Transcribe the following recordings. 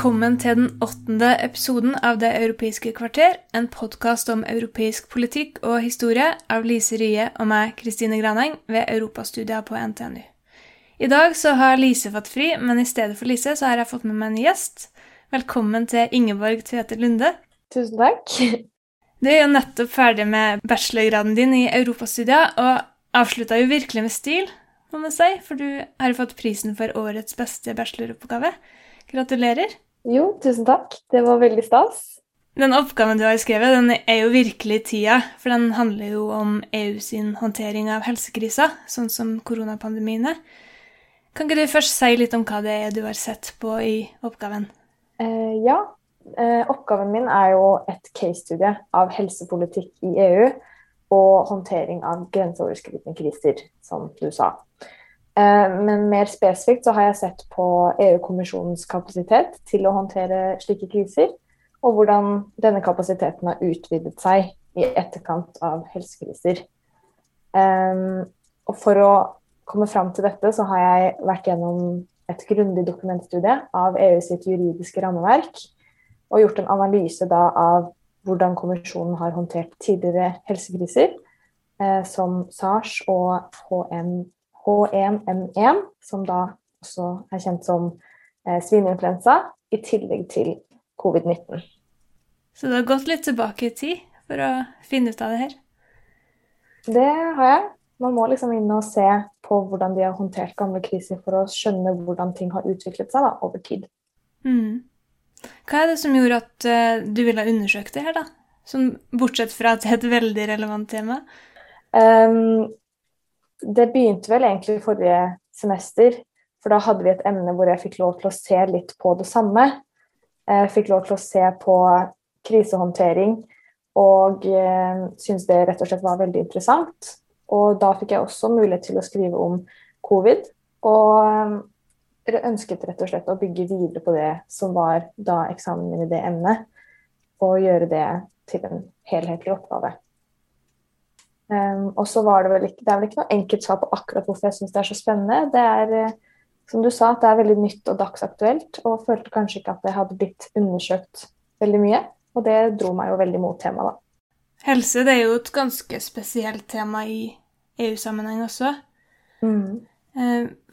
Velkommen til den åttende episoden av Det europeiske kvarter, en podkast om europeisk politikk og historie av Lise Rye og meg, Kristine Graneng, ved Europastudier på NTNU. I dag så har Lise fått fri, men i stedet for Lise så har jeg fått med meg en gjest. Velkommen til Ingeborg Tvete Lunde. Tusen takk. Du er jo nettopp ferdig med bachelorgraden din i europastudier, og avslutta jo virkelig med stil, må man si, for du har jo fått prisen for årets beste bacheloroppgave. Gratulerer. Jo, tusen takk. Det var veldig stas. Den oppgaven du har skrevet, den er jo virkelig tida, for den handler jo om EU sin håndtering av helsekrisa, sånn som koronapandemien er. Kan ikke du først si litt om hva det er du har sett på i oppgaven? Eh, ja, eh, oppgaven min er jo et case-studie av helsepolitikk i EU og håndtering av grenseoverskridende kriser, som du sa. Eh, men mer spesifikt så har jeg sett på EU-kommisjonens kapasitet til å håndtere slike kriser, og hvordan denne kapasiteten har utvidet seg i etterkant av helsekriser. Um, og for å komme fram til dette, så har jeg vært gjennom et grundig dokumentstudie av EU sitt juridiske rammeverk, og gjort en analyse da av hvordan kommisjonen har håndtert tidligere helsekriser, eh, som SARS og HM, H1N1, som da også er kjent som eh, svineinfluensa, i tillegg til covid-19. Så du har gått litt tilbake i tid for å finne ut av det her? Det har jeg. Man må liksom inn og se på hvordan de har håndtert gamle kriser for å skjønne hvordan ting har utviklet seg da, over tid. Mm. Hva er det som gjorde at uh, du ville undersøkt det her, da? Som, bortsett fra at det er et veldig relevant tema? Um, det begynte vel egentlig forrige semester, for da hadde vi et emne hvor jeg fikk lov til å se litt på det samme. Jeg fikk lov til å se på krisehåndtering og eh, syntes det rett og slett var veldig interessant. Og da fikk jeg også mulighet til å skrive om covid. Og eh, ønsket rett og slett å bygge videre på det som var da eksamen min i det emnet. Og gjøre det til en helhetlig oppgave. Um, og så var det vel ikke, det er vel ikke noe enkelt svar på akkurat hvorfor jeg syns det er så spennende. Det er eh, som du sa, at det er veldig nytt og dagsaktuelt, og følte kanskje ikke at det hadde blitt undersøkt veldig mye. Og det dro meg jo veldig mot temaet, da. Helse det er jo et ganske spesielt tema i EU-sammenheng også. Mm.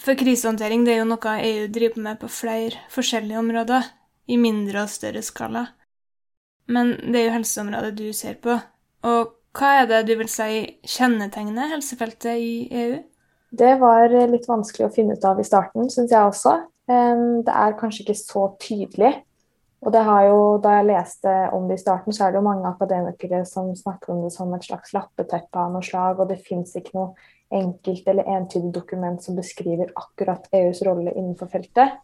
For krisehåndtering det er jo noe EU driver med på flere forskjellige områder, i mindre og større skala. Men det er jo helseområdet du ser på. Og hva er det du vil si kjennetegner helsefeltet i EU? Det var litt vanskelig å finne ut av i starten, syns jeg også. Det er kanskje ikke så tydelig. Og det har jo, Da jeg leste om det i starten, så er det jo mange akademikere som snakker om det som et slags lappeteppe av noe slag, og det fins ikke noe enkelt eller entydig dokument som beskriver akkurat EUs rolle innenfor feltet.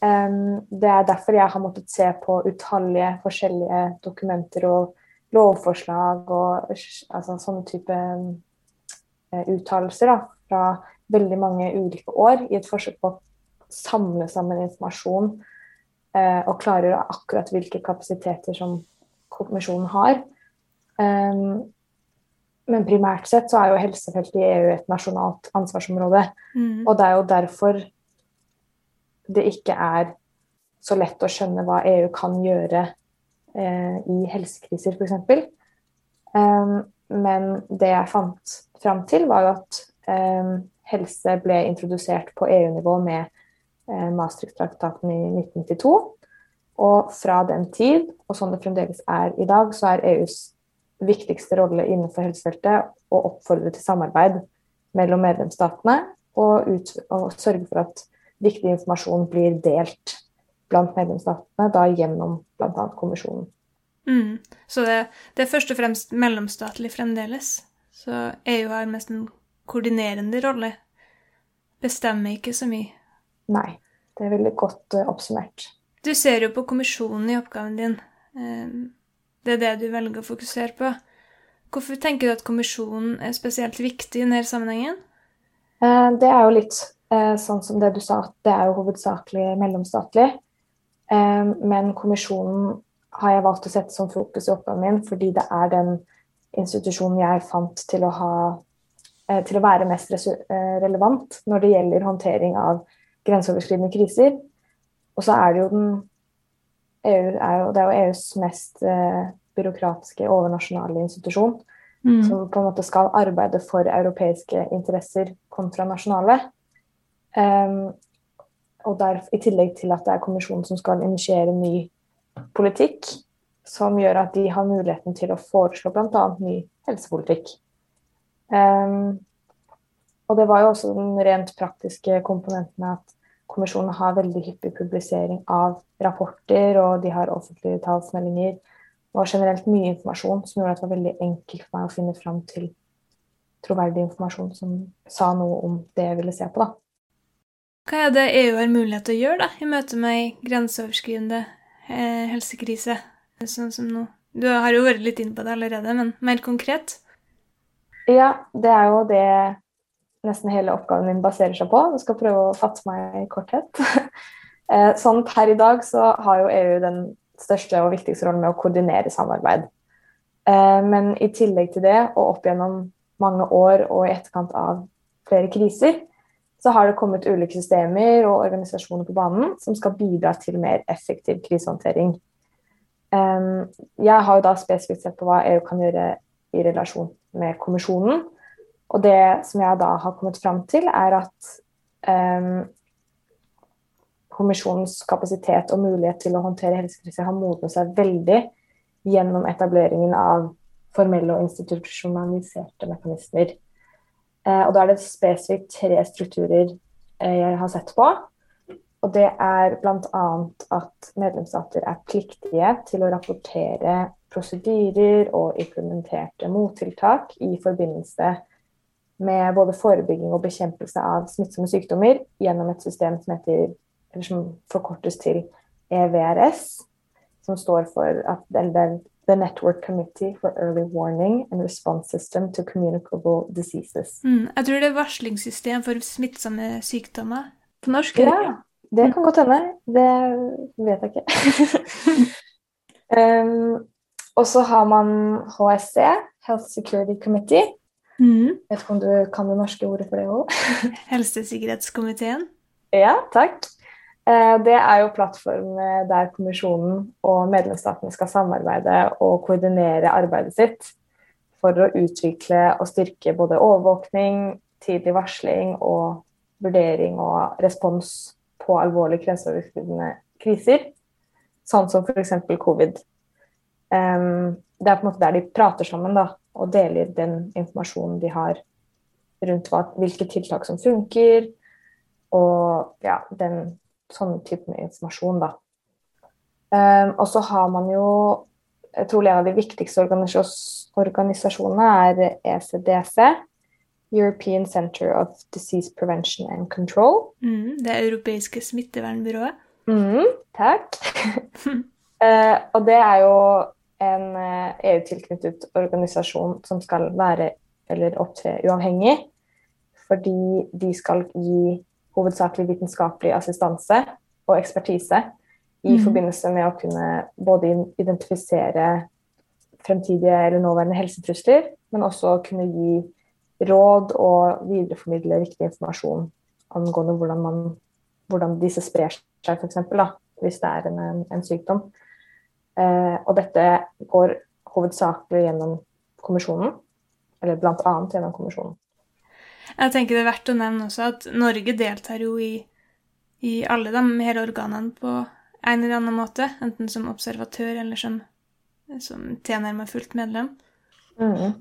Det er derfor jeg har måttet se på utallige forskjellige dokumenter og lovforslag og altså, sånne type uh, uttalelser fra veldig mange ulike år i et forsøk på å samle sammen informasjon uh, og klargjøre akkurat hvilke kapasiteter som kommisjonen har. Um, men primært sett så er jo helsefeltet i EU et nasjonalt ansvarsområde. Mm. Og det er jo derfor det ikke er så lett å skjønne hva EU kan gjøre eh, i helsekriser, f.eks. Um, men det jeg fant fram til, var at um, helse ble introdusert på EU-nivå med eh, Maastricht-traktaten i 1992. Og fra den tid, og sånn det fremdeles er i dag, så er EUs viktigste rolle innenfor helsefeltet å oppfordre til samarbeid mellom medlemsstatene og, ut, og sørge for at viktig informasjon blir delt blant medlemsstatene, da gjennom bl.a. kommisjonen. Mm. Så det, det, er først og fremst mellomstatlig fremdeles. Så EU har mest en koordinerende rolle. bestemmer ikke så mye. Nei. Det er veldig godt uh, oppsummert. Du ser jo på kommisjonen i oppgaven din. Uh, det er det du velger å fokusere på. Hvorfor tenker du at kommisjonen er spesielt viktig i denne sammenhengen? Uh, det er jo litt sånn som det du sa, at det er jo hovedsakelig mellomstatlig. Men kommisjonen har jeg valgt å sette som fokus i oppgaven min fordi det er den institusjonen jeg fant til å, ha, til å være mest relevant når det gjelder håndtering av grenseoverskridende kriser. Og så er det jo den EU er jo, Det er jo EUs mest eh, byråkratiske overnasjonale institusjon. Mm. Som på en måte skal arbeide for europeiske interesser kontra nasjonale. Um, og der, I tillegg til at det er kommisjonen som skal initiere ny politikk, som gjør at de har muligheten til å foreslå bl.a. ny helsepolitikk. Um, og det var jo også den rent praktiske komponenten at kommisjonen har veldig hyppig publisering av rapporter, og de har offentlige talsmeldinger og generelt mye informasjon som gjorde at det var veldig enkelt for meg å finne fram til troverdig informasjon som sa noe om det jeg ville se på. da. Hva er det EU har mulighet til å gjøre da, i møte med ei grenseoverskridende eh, helsekrise, sånn som nå? Du har jo vært litt inne på det allerede, men mer konkret? Ja, det er jo det nesten hele oppgaven min baserer seg på. Jeg skal prøve å fatte meg i korthet. Eh, sånn per i dag så har jo EU den største og viktigste rollen med å koordinere samarbeid. Eh, men i tillegg til det, og opp gjennom mange år og i etterkant av flere kriser, så har det kommet ulike systemer og organisasjoner på banen som skal bidra til mer effektiv krisehåndtering. Eh, jeg har jo da spesifikt sett på hva EU kan gjøre i relasjon med kommisjonen, og det som jeg da har kommet fram til, er at kommisjonens kapasitet og mulighet til å håndtere helsekriser har modnet seg veldig gjennom etableringen av formelle og institusjonaliserte mekanismer. Eh, og da er det spesifikt tre strukturer eh, jeg har sett på. Og det er bl.a. at medlemsstater er pliktige til å rapportere prosedyrer og implementerte mottiltak i forbindelse med både forebygging og bekjempelse av smittsomme sykdommer gjennom et system som heter, eller som forkortes til EVRS, som står for at det er The Network Committee for Early Warning and Response System to Communicable Diseases. Mm, jeg tror det er varslingssystem for smittsomme sykdommer på norsk? Ja, det kan godt hende. Det vet jeg ikke. um, og så har man HSC, Health Security Committee, Mm. Vet ikke om du kan det norske ordet for det òg? Helsesikkerhetskomiteen? Ja, takk. Eh, det er jo plattformen der kommisjonen og medlemsstatene skal samarbeide og koordinere arbeidet sitt for å utvikle og styrke både overvåkning, tidlig varsling og vurdering og respons på alvorlige grenseoverskridende kriser, sånn som f.eks. covid. Det er på en måte der de prater sammen, da, og deler den informasjonen de har rundt hvilke tiltak som funker, og ja, den sånne type med informasjon, da. Um, og så har man jo jeg tror en av de viktigste organisasjonene er ECDC, European Center of Disease Prevention and Control. Mm, det europeiske smittevernbyrået. Mm, takk. uh, og det er jo en EU-tilknyttet eh, e organisasjon som skal være eller opptre uavhengig. Fordi de skal gi hovedsakelig vitenskapelig assistanse og ekspertise i mm. forbindelse med å kunne både identifisere fremtidige eller nåværende helsetrusler, men også kunne gi råd og videreformidle viktig informasjon angående hvordan, man, hvordan disse sprer seg, f.eks. Hvis det er en, en sykdom. Eh, og dette går hovedsakelig gjennom kommisjonen, eller bl.a. gjennom kommisjonen. Jeg tenker det er verdt å nevne også at Norge deltar jo i, i alle de hele organene på en eller annen måte, enten som observatør eller som, som tilnærmet fullt medlem. Mm.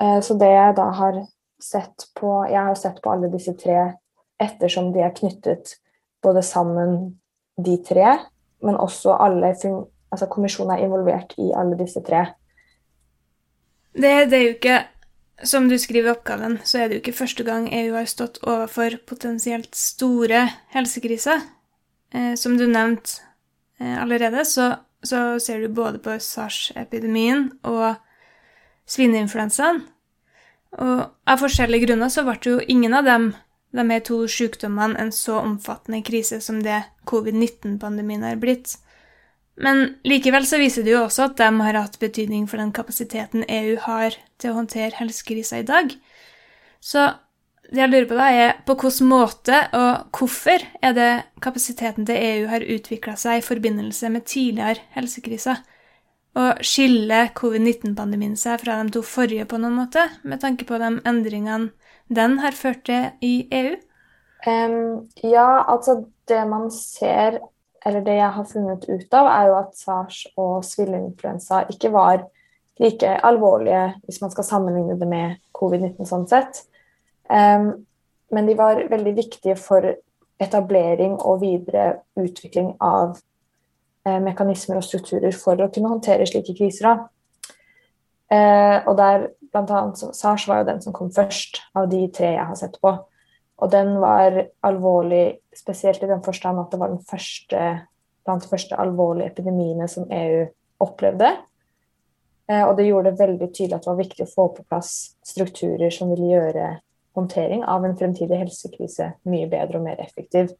Eh, så det jeg da har sett på Jeg har sett på alle disse tre ettersom de er knyttet både sammen, de tre, men også alle altså kommisjonen er involvert i alle disse tre. Det, det, er jo ikke som du skriver i oppgaven, så er det jo ikke første gang EU har stått overfor potensielt store helsekriser. Eh, som du nevnte eh, allerede, så, så, ser du både på SARS-epidemien og svineinfluensaen. Og av forskjellige grunner så ble jo ingen av dem, de to sykdommene, en så omfattende krise som det covid-19-pandemien har blitt. Men likevel så viser det jo også at de har hatt betydning for den kapasiteten EU har til å håndtere helsekrisa i dag. Så det jeg lurer på da, er på hvilken måte og hvorfor er det kapasiteten til EU har utvikla seg i forbindelse med tidligere helsekriser? Og skiller covid-19-pandemien seg fra de to forrige på noen måte, med tanke på de endringene den har ført til i EU? Um, ja, altså det man ser eller det jeg har funnet ut av, er jo at sars og svilleinfluensa ikke var like alvorlige hvis man skal sammenligne det med covid-19 sånn sett. Um, men de var veldig viktige for etablering og videre utvikling av eh, mekanismer og strukturer for å kunne håndtere slike kriser. Eh, og der blant annet, SARS var jo den som kom først av de tre jeg har sett på. Og den var alvorlig, spesielt i den forstand at det var den første, blant de første alvorlige epidemiene som EU opplevde. Eh, og det gjorde det veldig tydelig at det var viktig å få på plass strukturer som ville gjøre håndtering av en fremtidig helsekrise mye bedre og mer effektiv.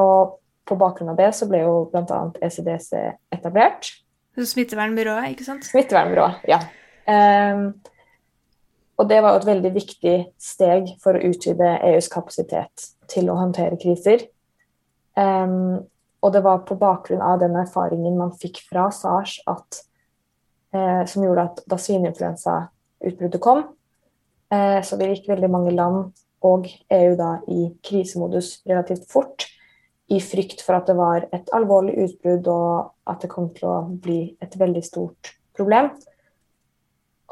Og på bakgrunn av det så ble jo bl.a. ECDC etablert. Smittevernbyrået, ikke sant? Smittevernbyrået, ja. Um, og det var jo et veldig viktig steg for å utvide EUs kapasitet til å håndtere kriser. Um, og det var på bakgrunn av den erfaringen man fikk fra SARS at, eh, som gjorde at da svineinfluensautbruddet kom, eh, så det gikk veldig mange land og EU da i krisemodus relativt fort, i frykt for at det var et alvorlig utbrudd og at det kom til å bli et veldig stort problem.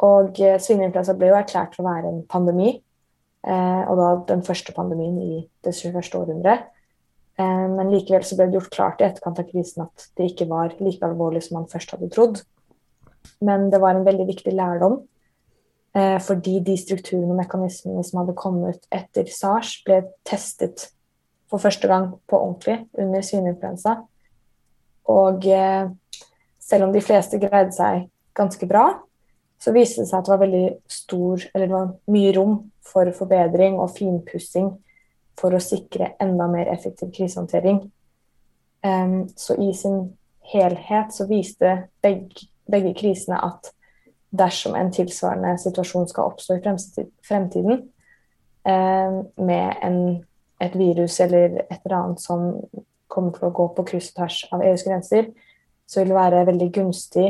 Og eh, svineinfluensa ble jo erklært for å være en pandemi. Eh, og da den første pandemien i det 21. århundret. Eh, men likevel så ble det gjort klart i etterkant av krisen at det ikke var like alvorlig som man først hadde trodd. Men det var en veldig viktig lærdom. Fordi de strukturene og mekanismene som hadde kommet etter SARS, ble testet for første gang på ordentlig under svineinfluensa. Og selv om de fleste greide seg ganske bra, så viste det seg at det var veldig stor, eller det var mye rom for forbedring og finpussing for å sikre enda mer effektiv krisehåndtering. Um, så i sin helhet så viste begge, begge, krisene at dersom en tilsvarende situasjon skal oppstå i fremtiden, um, med en, et virus eller et eller annet som kommer til å gå på kryss og tvers av EUs grenser, så vil det være veldig gunstig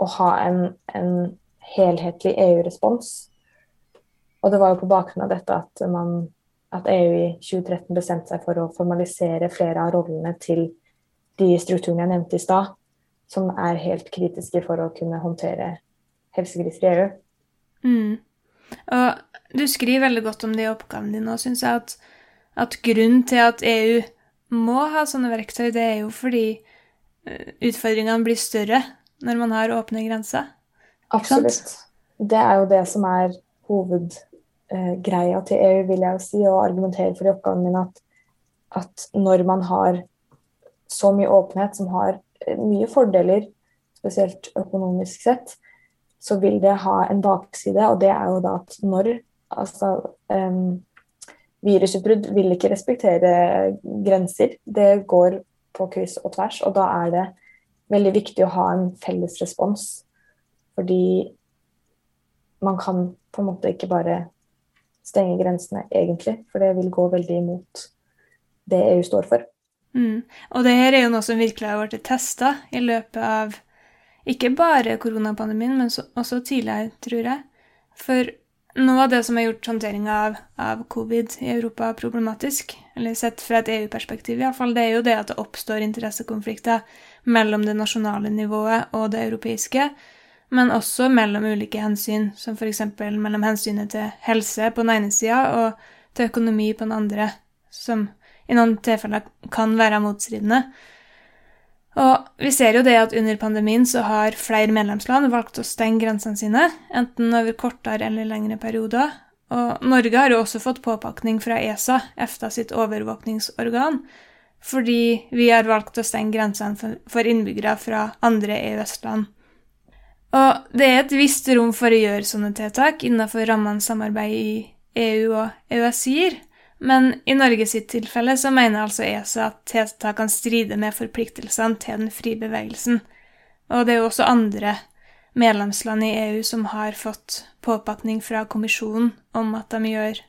å ha en, en helhetlig EU-respons. Og det var jo på bakgrunn av dette at, man, at EU i 2013 bestemte seg for å formalisere flere av rollene til de strukturene jeg nevnte i stad, som er helt kritiske for å kunne håndtere helsekriser i EU. Mm. Og du skriver veldig godt om det i oppgaven din, og syns jeg at, at grunnen til at EU må ha sånne verktøy, det er jo fordi eh, utfordringene blir større når man har åpne grenser. Absolutt. Det er jo det som er hovedgreia til EU, vil jeg jo si, og argumentere for i oppgaven min at, at når man har så mye åpenhet, som har mye fordeler, spesielt økonomisk sett, så vil det ha en bakside, og det er jo da at når altså, um, Virusutbrudd vil ikke respektere grenser. Det går på kryss og tvers, og da er det veldig viktig å ha en felles respons fordi man kan på en måte ikke bare stenge grensene, egentlig. For det vil gå veldig imot det EU står for. Mm. Og det her er jo noe som virkelig har blitt testa i løpet av ikke bare koronapandemien, men også tidligere, tror jeg. For noe av det som har gjort håndteringa av, av, covid i Europa problematisk, eller sett fra et EU-perspektiv iallfall, det er jo det at det oppstår interessekonflikter mellom det nasjonale nivået og det europeiske men også mellom ulike hensyn, som f.eks. mellom hensynet til helse på den ene sida og til økonomi på den andre, som i noen tilfeller kan være motstridende. Og vi ser jo det at under pandemien så har flere medlemsland valgt å stenge grensene sine, enten over kortere eller lengre perioder. Og Norge har jo også fått påpakning fra ESA, EFTA sitt overvåkningsorgan, fordi vi har valgt å stenge grensene for innbyggere fra andre EØS-land. Og det er et visst rom for å gjøre sånne tiltak innenfor rammene samarbeid i EU og EØS gir, men i Norge sitt tilfelle så mener altså ESA at tiltakene strider med forpliktelsene til den frie bevegelsen. Og det er jo også andre medlemsland i EU som har fått påpakning fra kommisjonen om at de gjør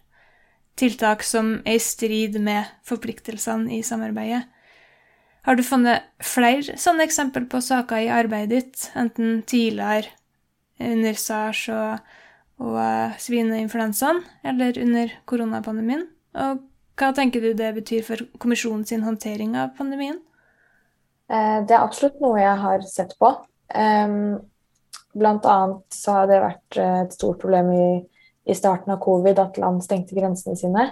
tiltak som er i strid med forpliktelsene i samarbeidet. Har du funnet flere sånne eksempler på saker i arbeidet ditt, enten tidligere under SARS og, og svineinfluensaen, eller under koronapandemien? Og hva tenker du det betyr for kommisjonen sin håndtering av pandemien? Eh, det er absolutt noe jeg har sett på. Blant annet så har det vært eh, et stort problem i, i starten av covid at land stengte grensene sine.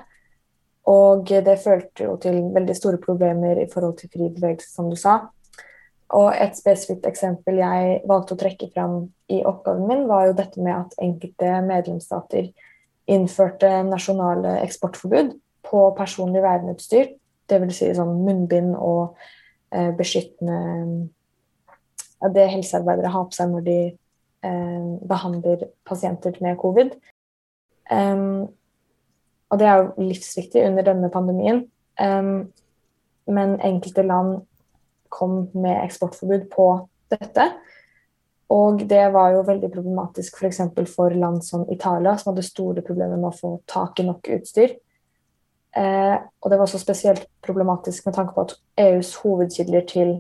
Og det førte jo til veldig store problemer i forhold til fri bevegelse, som du sa. Og et spesifikt eksempel jeg valgte å trekke fram i oppgaven min, var jo dette med at enkelte medlemsstater innførte nasjonale eksportforbud på personlig verneutstyr. Dvs. Si sånn munnbind og eh, beskyttende ja, Det helsearbeidere har på seg når de eh, behandler pasienter med covid. Um, og det er jo livsviktig under denne pandemien. Um, men enkelte land kom med eksportforbud på dette. Og det var jo veldig problematisk f.eks. For, for land som Italia, som hadde store problemer med å få tak i nok utstyr. Eh, og det var også spesielt problematisk med tanke på at EUs hovedkilder til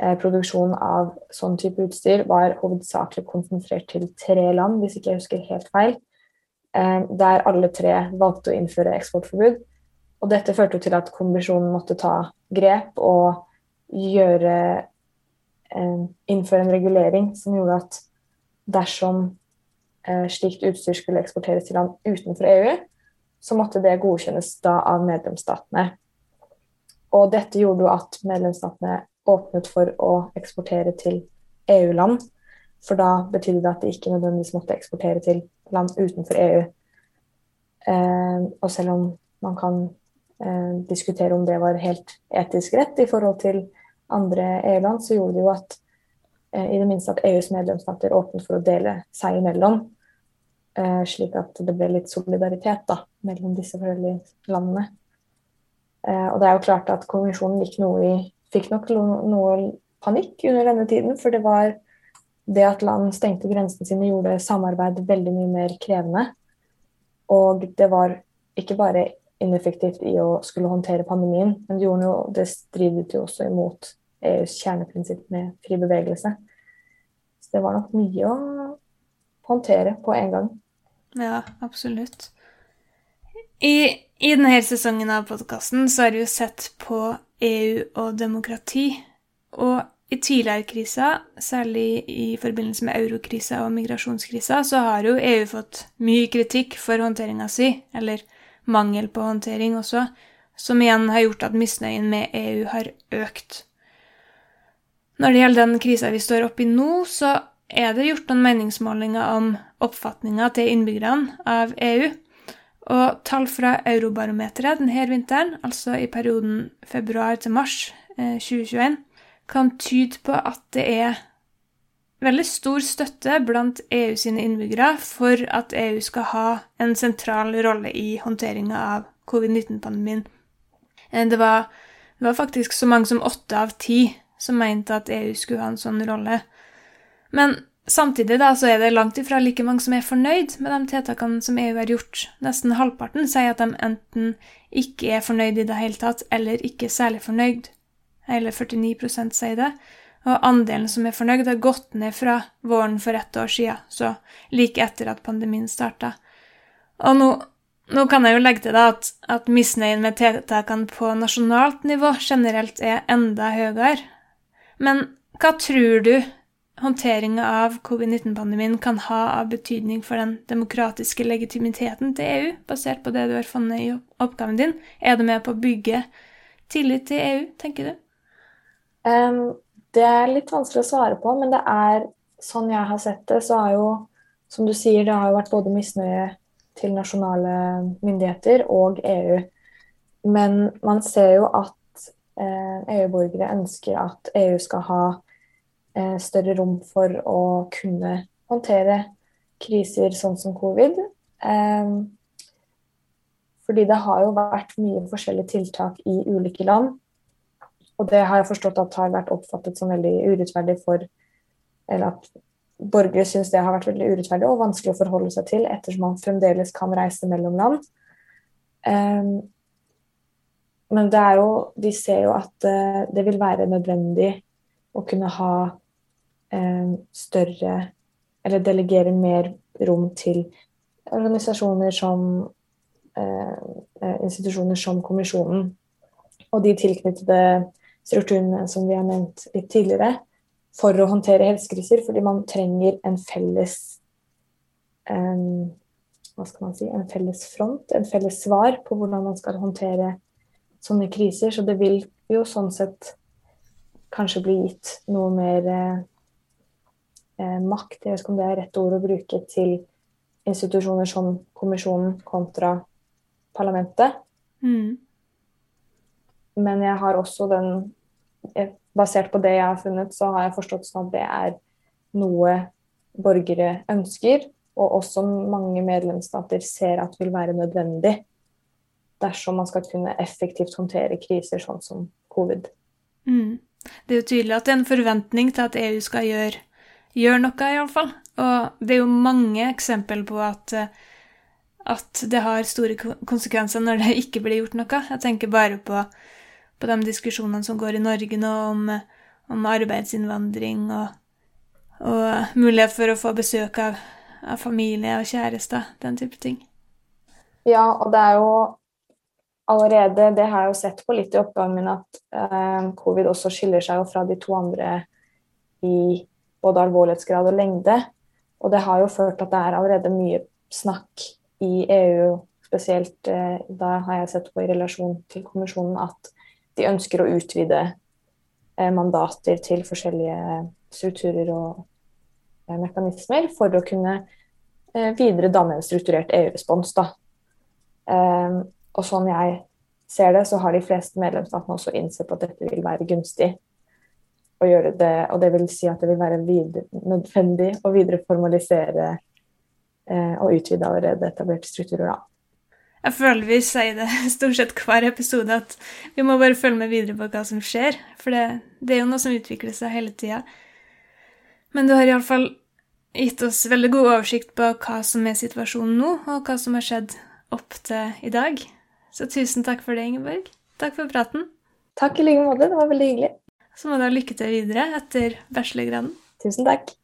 eh, produksjon av sånn type utstyr var hovedsakelig konsentrert til tre land, hvis ikke jeg husker helt feil. Eh, der alle tre valgte å innføre eksportforbud. Og dette førte til at kommisjonen måtte ta grep og gjøre eh, innføre en regulering som gjorde at dersom eh, slikt utstyr skulle eksporteres til land utenfor EU, så måtte det godkjennes da av medlemsstatene. Og dette gjorde jo at medlemsstatene åpnet for å eksportere til EU-land. For da betydde det at de ikke nødvendigvis måtte eksportere til land utenfor EU. Eh, og selv om man kan eh, diskutere om det var helt etisk rett i forhold til andre EU-land, så gjorde det jo at eh, i det minste at EUs medlemsstater åpnet for å dele seg imellom. Eh, slik at det ble litt solidaritet da, mellom disse forskjellige landene. Eh, og det er jo klart at konvensjonen i, fikk nok noe panikk under denne tiden, for det var det at land stengte grensene sine, gjorde samarbeid veldig mye mer krevende. Og det var ikke bare ineffektivt i å skulle håndtere pandemien, men det, jo, det stridet jo også imot EUs kjerneprinsipp med fri bevegelse. Så det var nok mye å håndtere på en gang. Ja, absolutt. I, i denne sesongen av podkasten har vi jo sett på EU og demokrati. Og i tidligere kriser, særlig i forbindelse med eurokrisa og migrasjonskrisa, så har jo EU fått mye kritikk for håndteringa si, eller mangel på håndtering også, som igjen har gjort at misnøyen med EU har økt. Når det gjelder den krisa vi står oppi nå, så er det gjort noen meningsmålinger om oppfatninga til innbyggerne av EU. Og tall fra Eurobarometeret denne vinteren, altså i perioden februar til mars eh, 2021, kan tyde på at det er veldig stor støtte blant EU sine innbyggere for at EU skal ha en sentral rolle i håndteringa av covid-19-pandemien. Eh, det, det, var faktisk så mange som åtte av ti som mente at EU skulle ha en sånn rolle. Men samtidig da, så er det langt ifra like mange som er fornøyd med de tiltakene som EU har gjort. Nesten halvparten sier at de enten ikke er fornøyd i det hele tatt, eller ikke særlig fornøyd hele 49% sier det. Og andelen som er fornøyd, har gått ned fra våren for ett år siden, så like etter at pandemien starta. Og nå, nå, kan jeg jo legge til da at, at misnøyen med tiltakene på nasjonalt nivå generelt er enda høyere. Men hva tror du håndteringa av covid-19-pandemien kan ha av betydning for den demokratiske legitimiteten til EU, basert på det du har funnet i oppgaven din? Er det med på å bygge tillit til EU, tenker du? Det er litt vanskelig å svare på, men det er sånn jeg har sett det, så har jo, som du sier, det har jo vært både misnøye til nasjonale myndigheter og EU. Men man ser jo at eh, EU-borgere ønsker at EU skal ha eh, større rom for å kunne håndtere kriser sånn som covid. Fordi det har jo vært mye forskjellige tiltak i ulike land. Og det har jeg forstått at har vært oppfattet som veldig urettferdig for Eller at borgere syns det har vært veldig urettferdig og vanskelig å forholde seg til, ettersom man fremdeles kan reise mellom land. Um, men det er jo Vi ser jo at uh, det vil være nødvendig å kunne ha um, større Eller delegere mer rom til organisasjoner som uh, institusjoner som Kommisjonen og de tilknyttede strukturene som vi har nevnt litt tidligere, for å håndtere helsekriser, fordi man trenger en felles um, hva skal man si, en felles front, en felles svar på hvordan man skal håndtere sånne kriser. Så det vil jo sånn sett kanskje bli gitt noe mer eh, makt, jeg vet ikke om det er rett ord å bruke, til institusjoner som kommisjonen kontra parlamentet. Mm. Men jeg har også den Basert på det jeg har funnet, så har jeg forstått sånn at det er noe borgere ønsker, og også mange medlemsstater ser at vil være nødvendig dersom man skal kunne effektivt håndtere kriser sånn som covid. Mm. Det er jo tydelig at det er en forventning til at EU skal gjøre, gjøre noe, iallfall. Og det er jo mange eksempler på at, at det har store konsekvenser når det ikke blir gjort noe. Jeg tenker bare på på de diskusjonene som går i Norge nå om, om arbeidsinnvandring og, og, mulighet for å få besøk av, av familie og kjærester, den type ting. Ja, og det er jo allerede, det har jeg jo sett på litt i oppgaven min, at eh, covid også skiller seg jo fra de to andre i både alvorlighetsgrad og lengde. Og det har jo ført til at det er allerede mye snakk i EU, spesielt eh, da har jeg sett på i relasjon til kommisjonen at de ønsker å utvide eh, mandater til forskjellige strukturer og eh, mekanismer for å kunne eh, videre danne en strukturert EU-respons. og sånn jeg ser det, så har de fleste medlemsstatene også innsett at dette vil være gunstig å gjøre det, og det vil si at det vil være videre, nødvendig å videre formalisere og utvide allerede etablerte strukturer. da. Jeg føler vi sier det stort sett hver episode, at vi må bare følge med videre på hva som skjer. For det, det er jo noe som utvikler seg hele tida. Men du har iallfall gitt oss veldig god oversikt på hva som er situasjonen nå, og hva som har skjedd opp til i dag. Så tusen takk for det, Ingeborg. Takk for praten. Takk i like måte. Det var veldig hyggelig. Så må du ha lykke til videre etter bachelorgraden. Tusen takk.